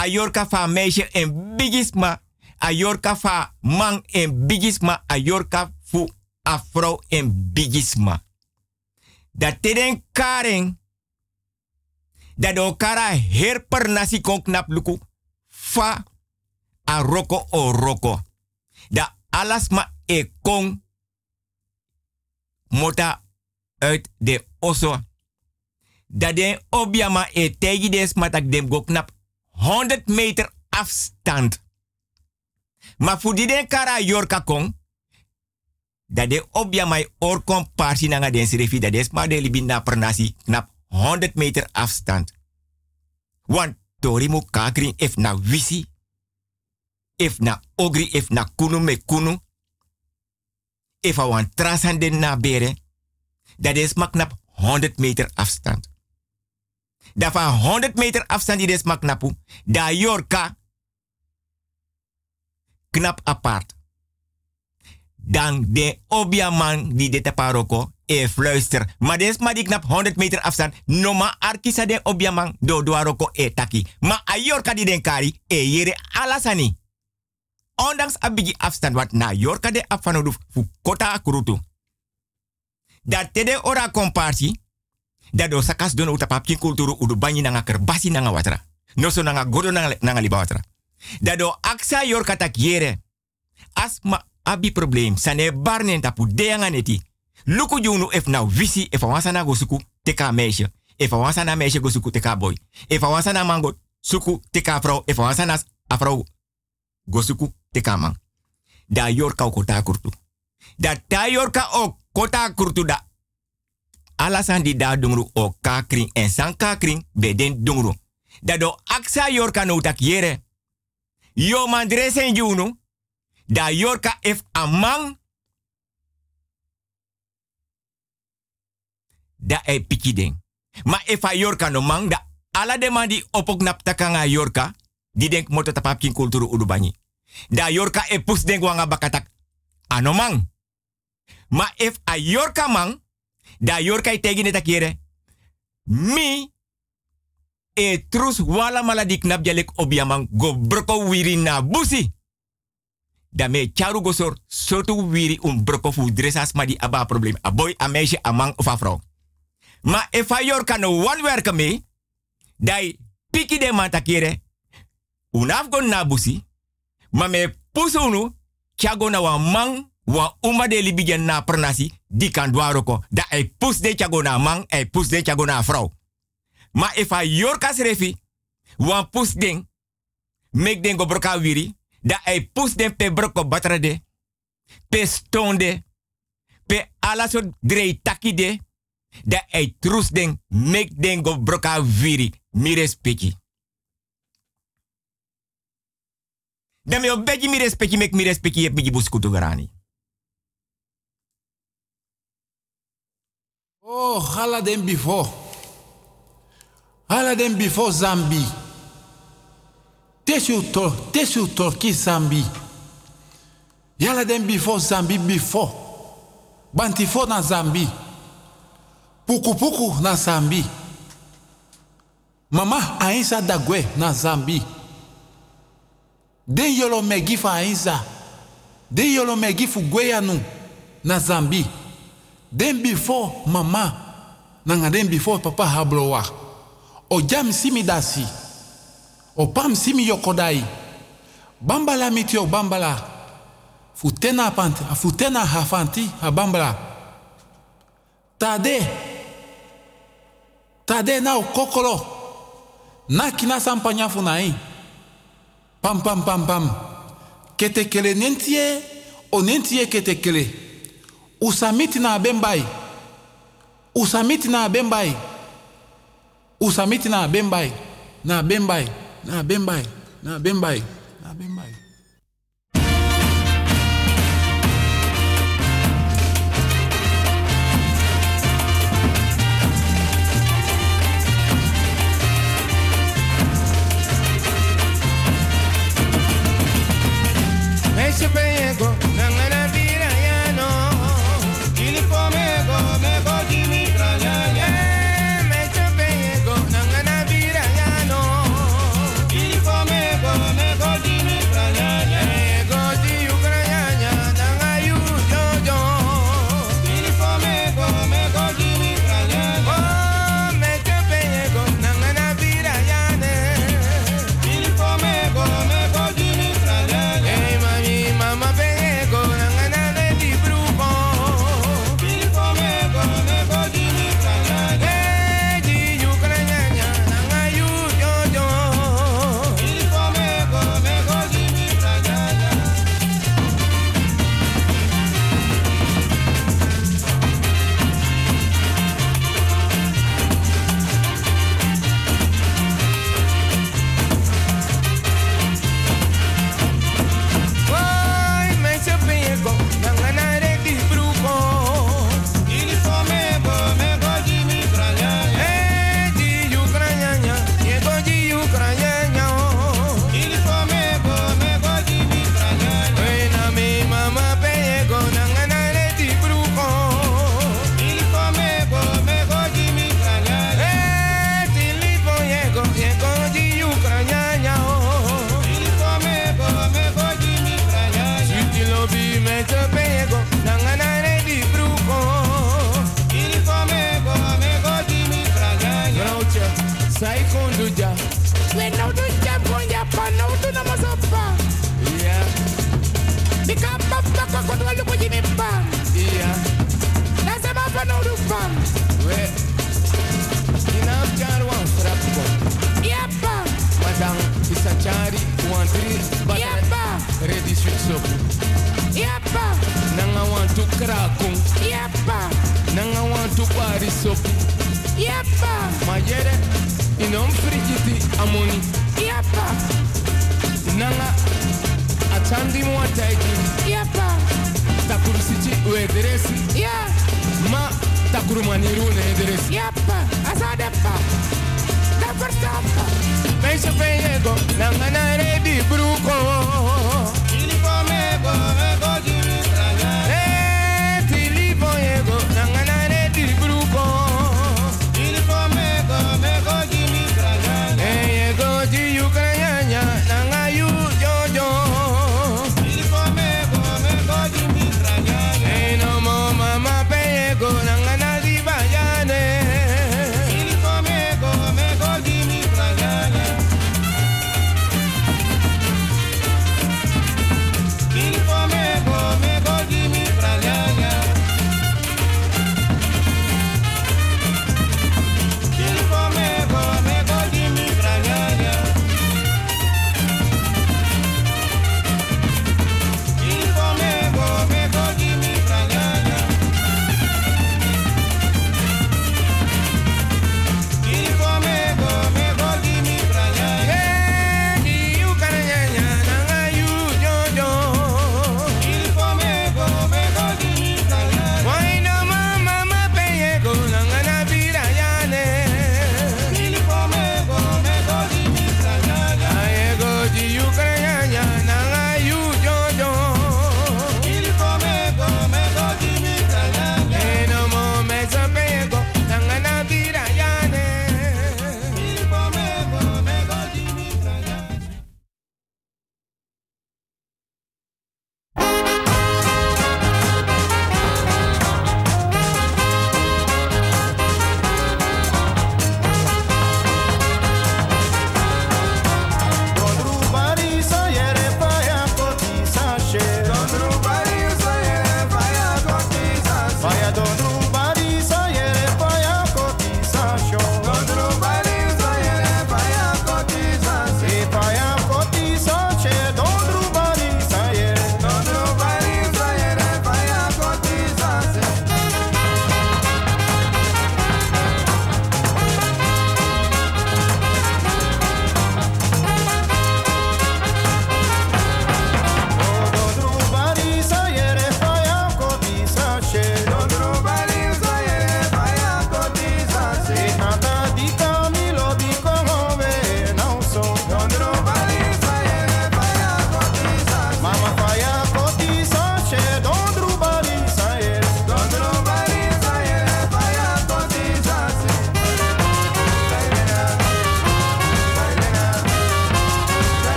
Ayorka fa meisje en bigisma. Ayorka fa man en bigisma. Ayorka fu afro en bigisma. Dat teden karen. Dat do kara herper nasi kon knap luku. Fa a roko o roko. Da alas ma e kon mota uit de osso. Dat den obiama e tegi des dem go knap 100 meter afstand. Maar voor die den kara yorka kon, dat de obiama e or kon parsi nanga den serefi, dat ma de libi na pernasi knap 100 meter afstand. Want tori mu kakring if na wisi, if na ogri, if na kunu me kunu, if a wan trasan na bere, dat is maar knap 100 meter afstand. Da van 100 meter afstand is maar knapu, da yorka knap apart. Dan de obiaman die dit paroko e fluister. Maar des maar die knap 100 meter afstand. No arkisa de obiaman do doaroko e taki. Ma a yorka die den kari e yere alasani. Ondanks a bigi afstand wat na yorka de afanodu fu kota akurutu. Dat tede ora komparsi. Dat do sakas don uta papkin kulturu udu banyi nanga kerbasi nanga watra. No so nanga godo nanga, nanga liba watra. Dat do aksa yorka tak yere. As ma abi problem. Sane barnen tapu deyanga neti. Luku junu if na visi if awansa na go suku teka meisje. If awansa na meisje go suku teka boy. If awansa na mango suku teka vrouw. If awansa na afrouw go suku teka man. Da yorka o kota kurtu. Da ta yorka o kota kurtu da. Alasan di da dungru o kakring en san kakring beden dungru. Da do aksa yorka no tak yere. Yo mandre sen junu. Da yorka if amang. Da e ding. Ma if a yorka no mang da ala de man di opok nap takanga yorka. Di denk moto tapapkin kulturu udubani. Da yorka e pus denk wanga bakatak. Anomang. Ma if a yorka mang, da yorka i tegi. Mi e trus wala mala dik nap jalek obiamang go broko wiri na busi. Da me charu go sor sotu wiri un broko fu dresas aba problem. A boy, a meisje, a of a vrouw. Ma if a yorka no one werken me, dai piki de man takere. Unaf go na busi. Ma me pusunu, chago na wa man wa uma de libigen na pernasi di kan dwaroko da e pus de chago na man e pus de chago na. Ma if a yorka srefi wa pus den mek den go broka wiri da e pus den pe broko batrade pe stonde pe alasot drei takide da e trus den mek den go broka wiri mi respecti. Da me obeji mi respecti mek mi respecti yep mi buskutu garani. Oh, hala den before. Hala den before Zambi. Tesu to, tesu torki Zambi. Yala den before Zambi before. Bantifo na Zambi. Puku puku na Zambi. Mama ainsa dagwe na Zambi. Den yolo megi fa ainsa. Den yolo megi fu gweyanu na Zambi. Den before mama. Nanga den before papa hablowa. O jam simi dasi. O pam simi yokodai. Bambala mitio bambala. Futena panti, futena hafanti ha bambala. Tade. Tade na o kokolo. Na kina sampanya funai. Pam pam pam pam. Kete kele nentie o nentie kete kele. Usamiti na bembai. Usamiti na bembai. Usamiti na bembai. Na bembai. Na bembai. Na bembai. Na. Meisje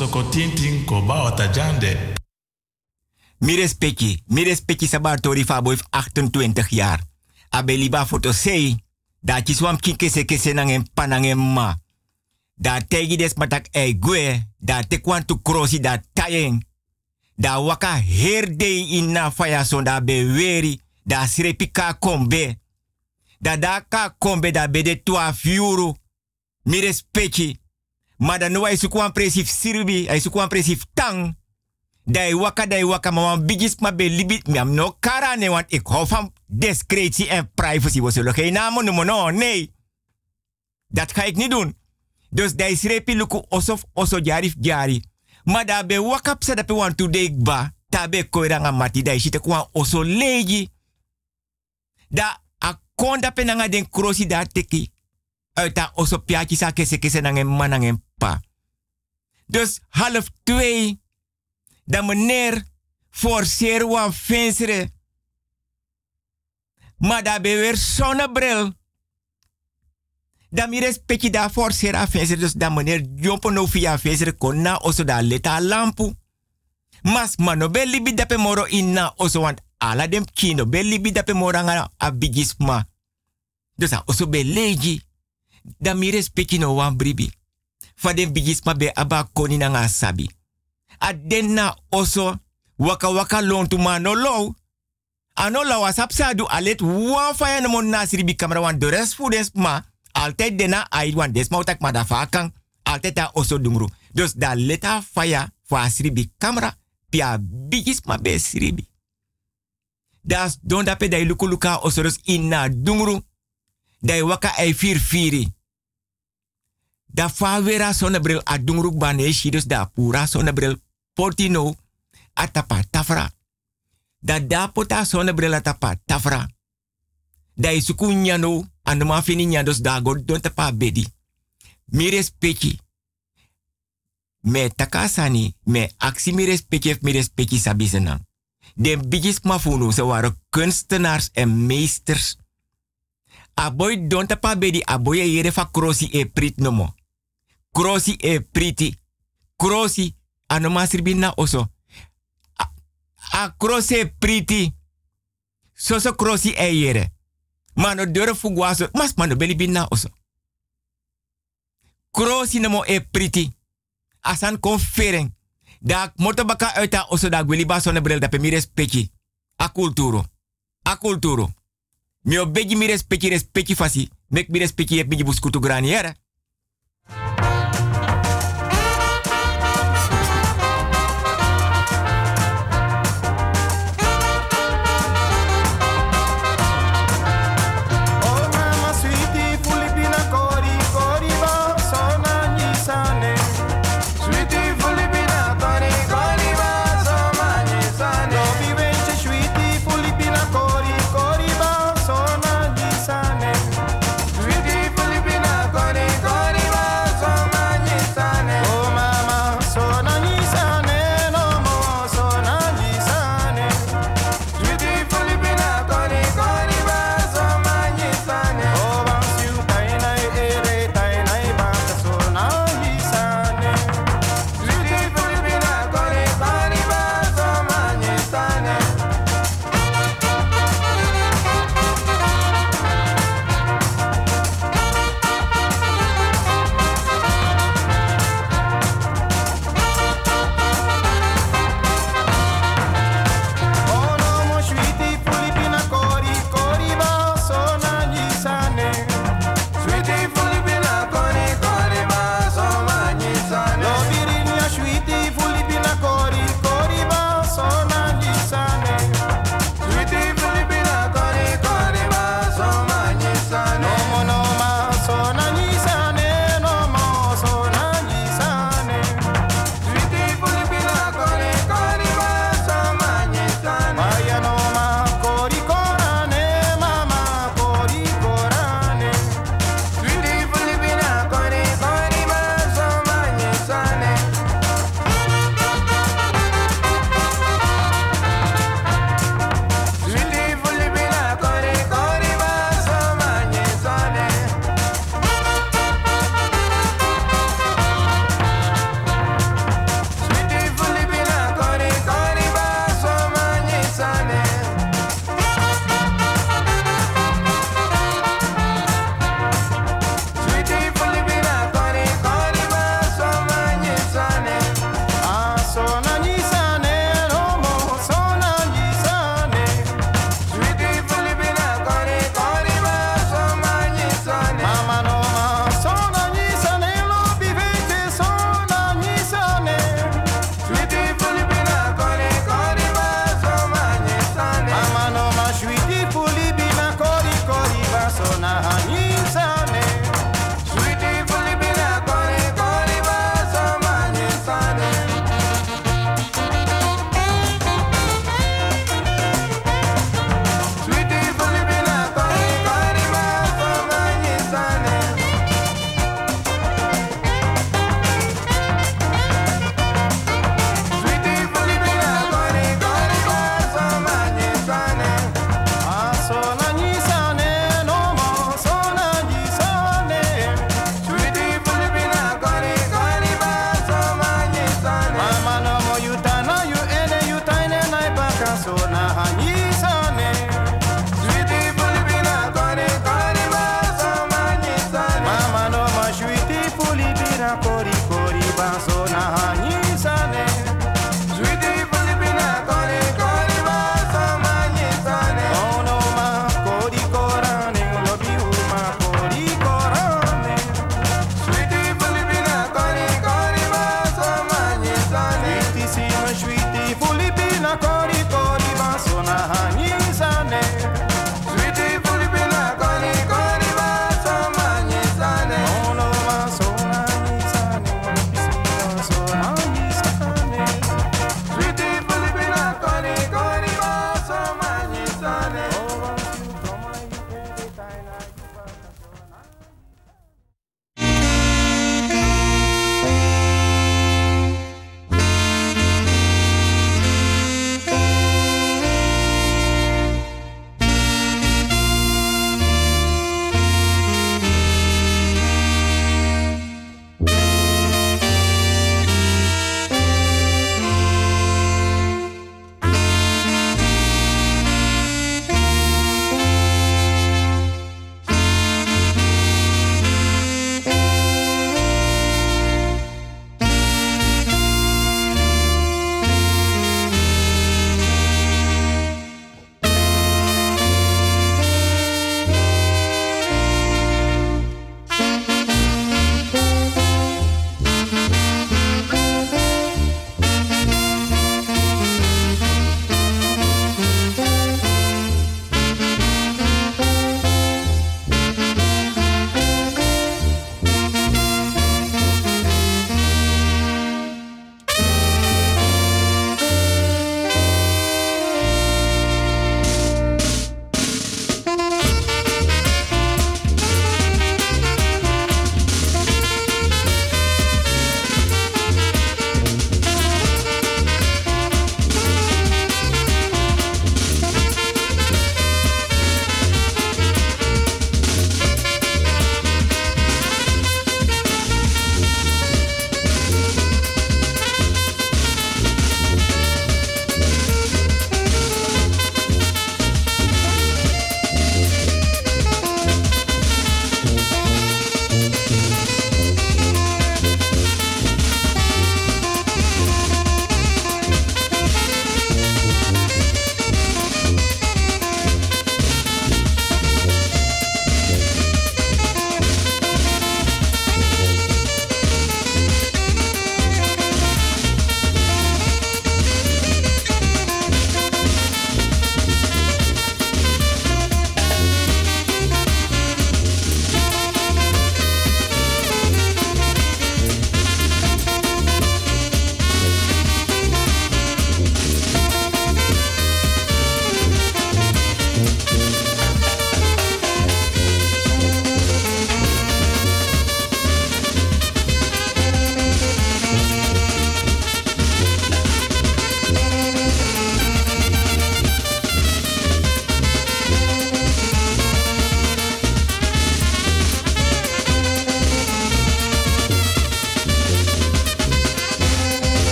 kosoko tintin ko ba wata jande. Mi respecti, mi respecti sabatori fabo heeft 28 jaar. Abe liba foto sei, da ci swam kike se kese nang en panang en ma. Da tegi des matak e gue, da te kwantu krosi da tayeng. Da waka herde in na faya son da be weri, da srepi ka kombe. Da da ka kombe da be de tua fiuru. Mi respecti. Maar dan nu hij zoekt een presif sirbi, een presif tang. Dai waka dai waka maar wan bigis ma be libit mi am no kara ne want ik hou van en privacy. We zullen geen namen noemen, no, nee. Dat ga ik niet doen. Dus dai srepi luku osof oso jarif jari. Maar daar be waka psa dat want to dek ba. Tabe koiranga mati dai shite oso leji. Da akonda penanga den krosi da teki. Uit dat oso piatje sa kese kese nangen Dus half twee dat meneer forceer wan vensere. Maar dat ben weer zonnebril. Dat mi respecti da forceer a vensere. Dus dat meneer jompo no via vensere kon na oso da leta lampu. Mas mano be libi dape moro inna oso want ala dem kino be libi dape moro nga a bigisma. Dus a oso be leji. Da mi respecti no wan bribi. Fa dem bigisma be aba koni na sabi adenna oso waka waka lon tu ma no low. Ano la wasap alet wan faya na mon nasiri kamera wan de rest fu des ma altijd dena ai wan des ma utak ma da a oso dumru. Dus da leta faya fu asiri bi kamera pia bigis ma be siribi. Das don da pe da luku luka oso dus inna dumru. Da waka ai fir firi. Da fa wera sonnebril dungruk bane dus da pura portino atapa tafra. Da da pota atapa tafra. Da isuku nyano anuma fini nyandos da god don tapa bedi. Mi respecti. Me takasani me aksi mi respecti mi respecti sabizena. De bigis mafunu ze waren kunstenaars en meesters. Aboy don tapa bedi aboy yere fa e prit nomo krosi e priti. Krosi anoma sribina oso. A, a krosi e priti. Soso krosi e yere. Mano dure fugwaso. Mas mano beli bina oso. Krosi nemo e priti. Asan konfering. Da moto baka uita oso da gwili ba sonne bril da pe mi respecti. A kulturo. A kulturo. Mi obegi mi respecti respecti fasi. Mek mi respecti e mi buskutu grani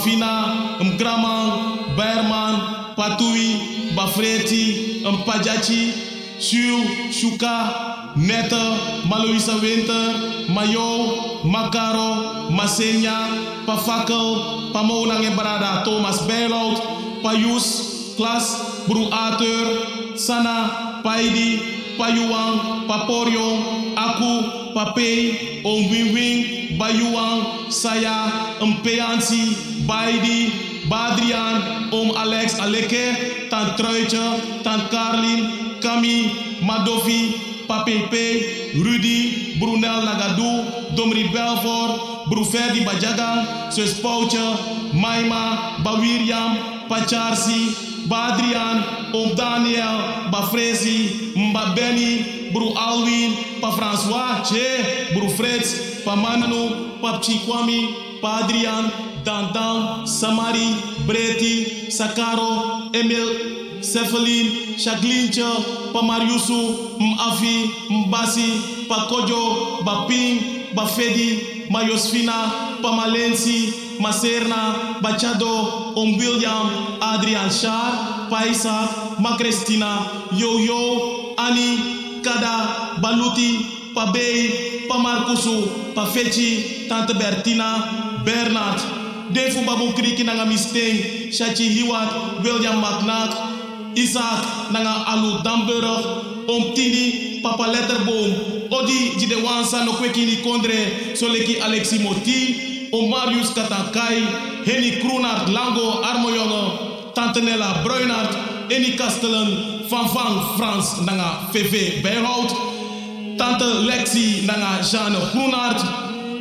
Bafina, Mgraman, Bayerman, Patoui, Bafreti, Mpajachi, Siu, Shuka, Neta, Maloisa Winter, Mayo, Makaro, Masenya, Pafakel, Pamonang yang berada, Thomas Berlaut, Payus, Klas, Bruater, Sana, Paidi, Payuang, Paporion, Aku, Pape, Om Wing Bayuang, Saya, Mpeansi, Baidi, Badrian, Om Alex Aleke, Tant Truitje, Tant Carlin, Kami, Madofi, Papepe, Rudy, Brunel Nagadou, Domri Belfort, Bruferdi Bajagan, Sus Pouche, Maima, Bawiriam, Pacharsi, Badrian, Om Daniel, Bafrezi, Mba Bru Alwin, Pa François, Che, Bru Fritz, Pa Manu, Pa Pa Adrian, Dandan, Samari, Breti, Sakaro, Emil, Cephalin, Shaglincha, Pa Mariusu, Mafi, Mbasi, Pa Kojo, Baping, Bafedi, Mayosfina, Pa Malensi, Maserna, Bachado, Om William, Adrian Shar, Pa Isaac, Ma Cristina, Yo Yo, Ani, Kada, Baluti, Pa Bey, Pa Marcusu, Pa Fechi, Tante Bertina, Bernard, Defu Babu Kriki Nanga Misteng, Shachi Hiwat, William McNack, Isaac nanga alu Damburg, om tini papa letterboom, odi jide wansa no kwekini kondre, soleki Alexi Moti, om Marius Katankai, Henny Kroenart Lango Armojonge, Tante Nella Bruinart, Eni Kastelen, Van Van Frans nanga VV Bijhout, Tante Lexi nanga Jeanne Groenart,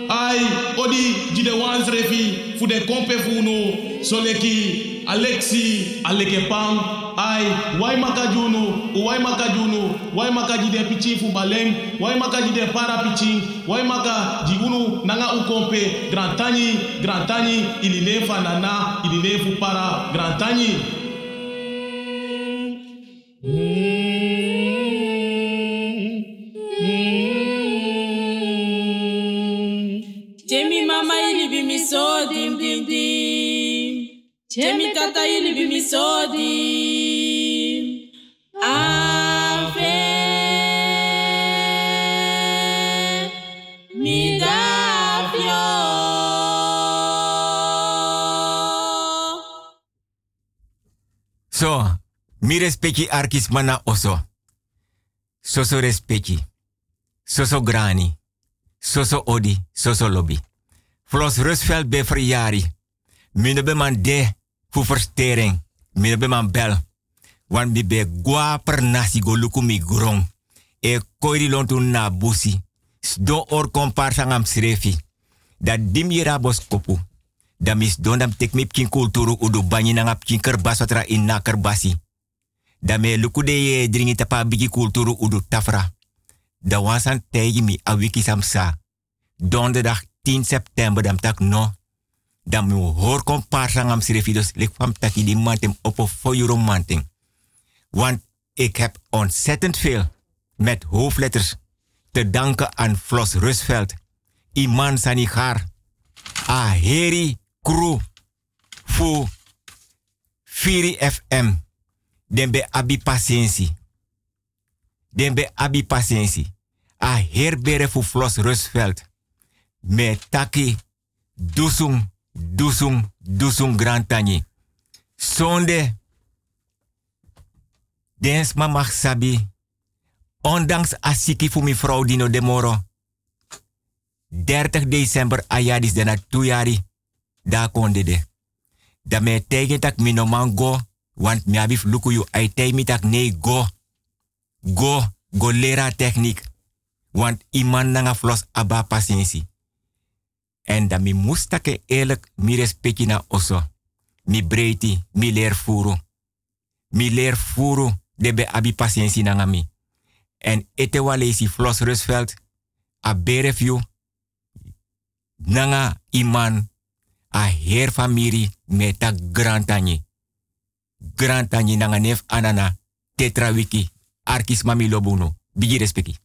ai odi jide wansrefi fu de kompe fu no soleki Alexi Alekepang, ai wai makajunu wai makajunu wai makaji de pichi fu baleng wai makaji de para pichi wai maka jigunu nanga ukompe grand tani grand tani ili nefa nana Temi mama ili bimiso dim dim dim. Temi tata ili bimiso dim. Mi respecti arkis mana oso. Soso respecti. Soso grani. Soso odi. Soso lobby. Flos Rusveld be verjari. Mine be man de fu verstering. Be man bel. Wan bi be gwa per nasi go luku mi grong. E koiri lontu na busi. Do or kompar sangam srefi. Da dim yera bos kopu. Da mis don dam tek mip kin kulturu udu banyi nangap kin watra in na kerbasi. Da me luku de ye dringi tapa bigi kulturu udu tafra. Da wansan tegi mi a wiki samsa. Donderdag 10 september dam tak no. Dan mi hoor kom paar sangam sirefi dus lik fam taki di mantem op een foyuro manting. Want ik heb ontzettend veel met hoofdletters te danken aan Flos Rusveld, Iman Sanigar, Aheri Crew, voor Firi FM, den be abi patiëntie. Den be abi patiëntie. A herbere voor Flos Rusveld. Me taki dusung, dusung, dusung grantani. Sonde. Dens ma mag sabi. Ondanks asiki fu mi vrouw Dino de Moro. 30 december ayadis dana tuyari. Da konde de. Da me tegen tak mi no man go. Want mi abif luku yu ai tei mi tak nee go. Go, go lera techniek. Want iman nanga flos aba patiëntie. En dat mi moestake eerlijk mi respecti na oso. Mi breiti, mi leer furu. Mi leer furu de be abi patiëntie nanga mi. En etewalesi Flos Rusveld. A berefju. Nanga iman. A heer famiri meta grantani. Grantani nanga nef anana. Tetra wiki. Arkis mami lobuno. Bigi respecti.